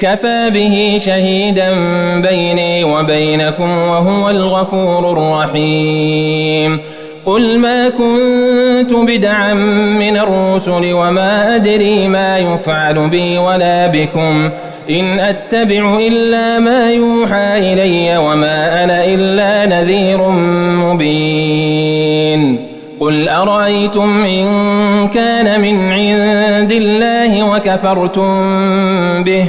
كفى به شهيدا بيني وبينكم وهو الغفور الرحيم. قل ما كنت بدعا من الرسل وما أدري ما يفعل بي ولا بكم. إن أتبع إلا ما يوحى إلي وما أنا إلا نذير مبين. قل أرأيتم إن كان من عند الله وكفرتم به؟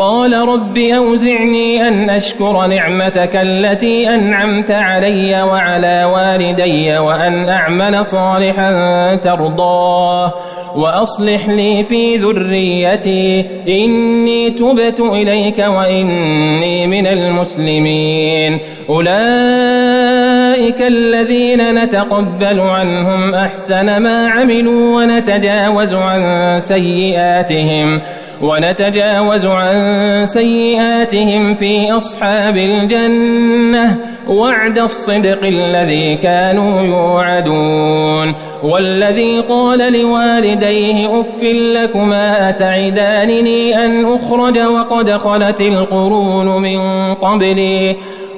قال رب أوزعني أن أشكر نعمتك التي أنعمت علي وعلى والدي وأن أعمل صالحا ترضاه وأصلح لي في ذريتي إني تبت إليك وإني من المسلمين أولئك الذين نتقبل عنهم أحسن ما عملوا ونتجاوز عن سيئاتهم ونتجاوز عن سيئاتهم في أصحاب الجنة وعد الصدق الذي كانوا يوعدون والذي قال لوالديه أف لكما أتعدانني أن أخرج وقد خلت القرون من قبلي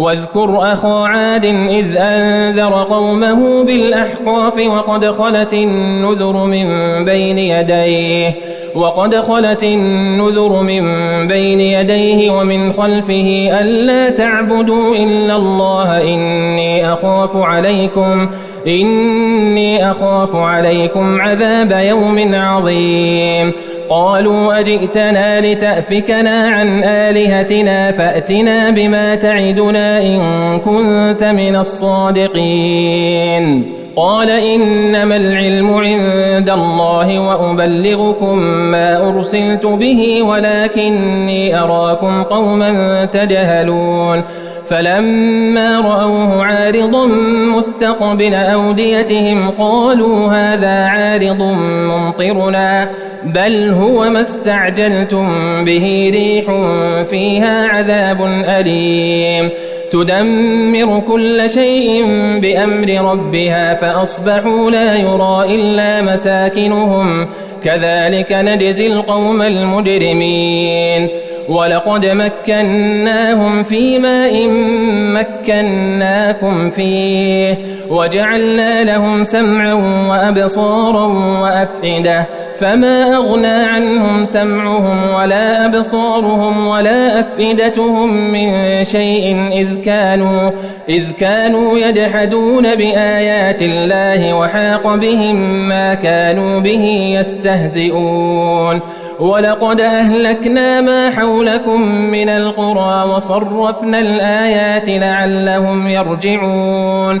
واذكر أخا عاد إذ أنذر قومه بالأحقاف وقد خلت النذر من بين يديه. وقد خلت النذر من بين يديه ومن خلفه ألا تعبدوا إلا الله إني أخاف عليكم إني أخاف عليكم عذاب يوم عظيم. قالوا أجئتنا لتأفكنا عن آلهتنا فأتنا بما تعدنا إن كنت من الصادقين. قال إنما العلم عند الله وأبلغكم ما أرسلت به ولكني أراكم قوما تجهلون. فلما رأوه عارضا مستقبل أوديتهم قالوا هذا عارض ممطرنا بل هو ما استعجلتم به ريح فيها عذاب أليم. تدمر كل شيء بأمر ربها فأصبحوا لا يرى إلا مساكنهم. كذلك نجزي القوم المجرمين. ولقد مكناهم في ماء مكناكم فيه وجعلنا لهم سمعا وأبصارا وأفئدة. فما أغنى عنهم سمعهم ولا أبصارهم ولا أفئدتهم من شيء إذ كانوا إذ كانوا يجحدون بآيات الله وحاق بهم ما كانوا به يستهزئون. ولقد أهلكنا ما حولكم من القرى وصرفنا الآيات لعلهم يرجعون.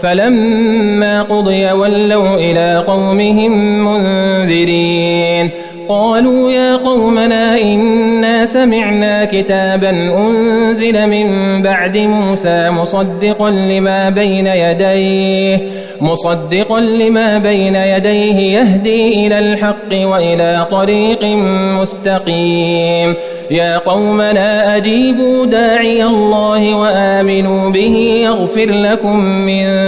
فلما قضي ولوا إلى قومهم منذرين. قالوا يا قومنا إنا سمعنا كتابا أنزل من بعد موسى مصدقا لما بين يديه مصدقا لما بين يديه يهدي إلى الحق وإلى طريق مستقيم. يا قومنا أجيبوا داعي الله وآمنوا به يغفر لكم من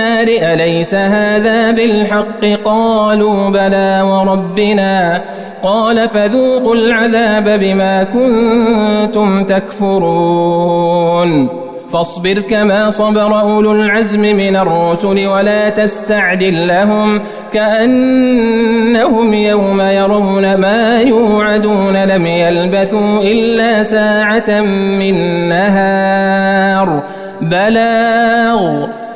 أليس هذا بالحق؟ قالوا بلى وربنا. قال فذوقوا العذاب بما كنتم تكفرون. فاصبر كما صبر أولو العزم من الرسل ولا تستعجل لهم كأنهم يوم يرون ما يوعدون لم يلبثوا إلا ساعة من نهار. بلاغ.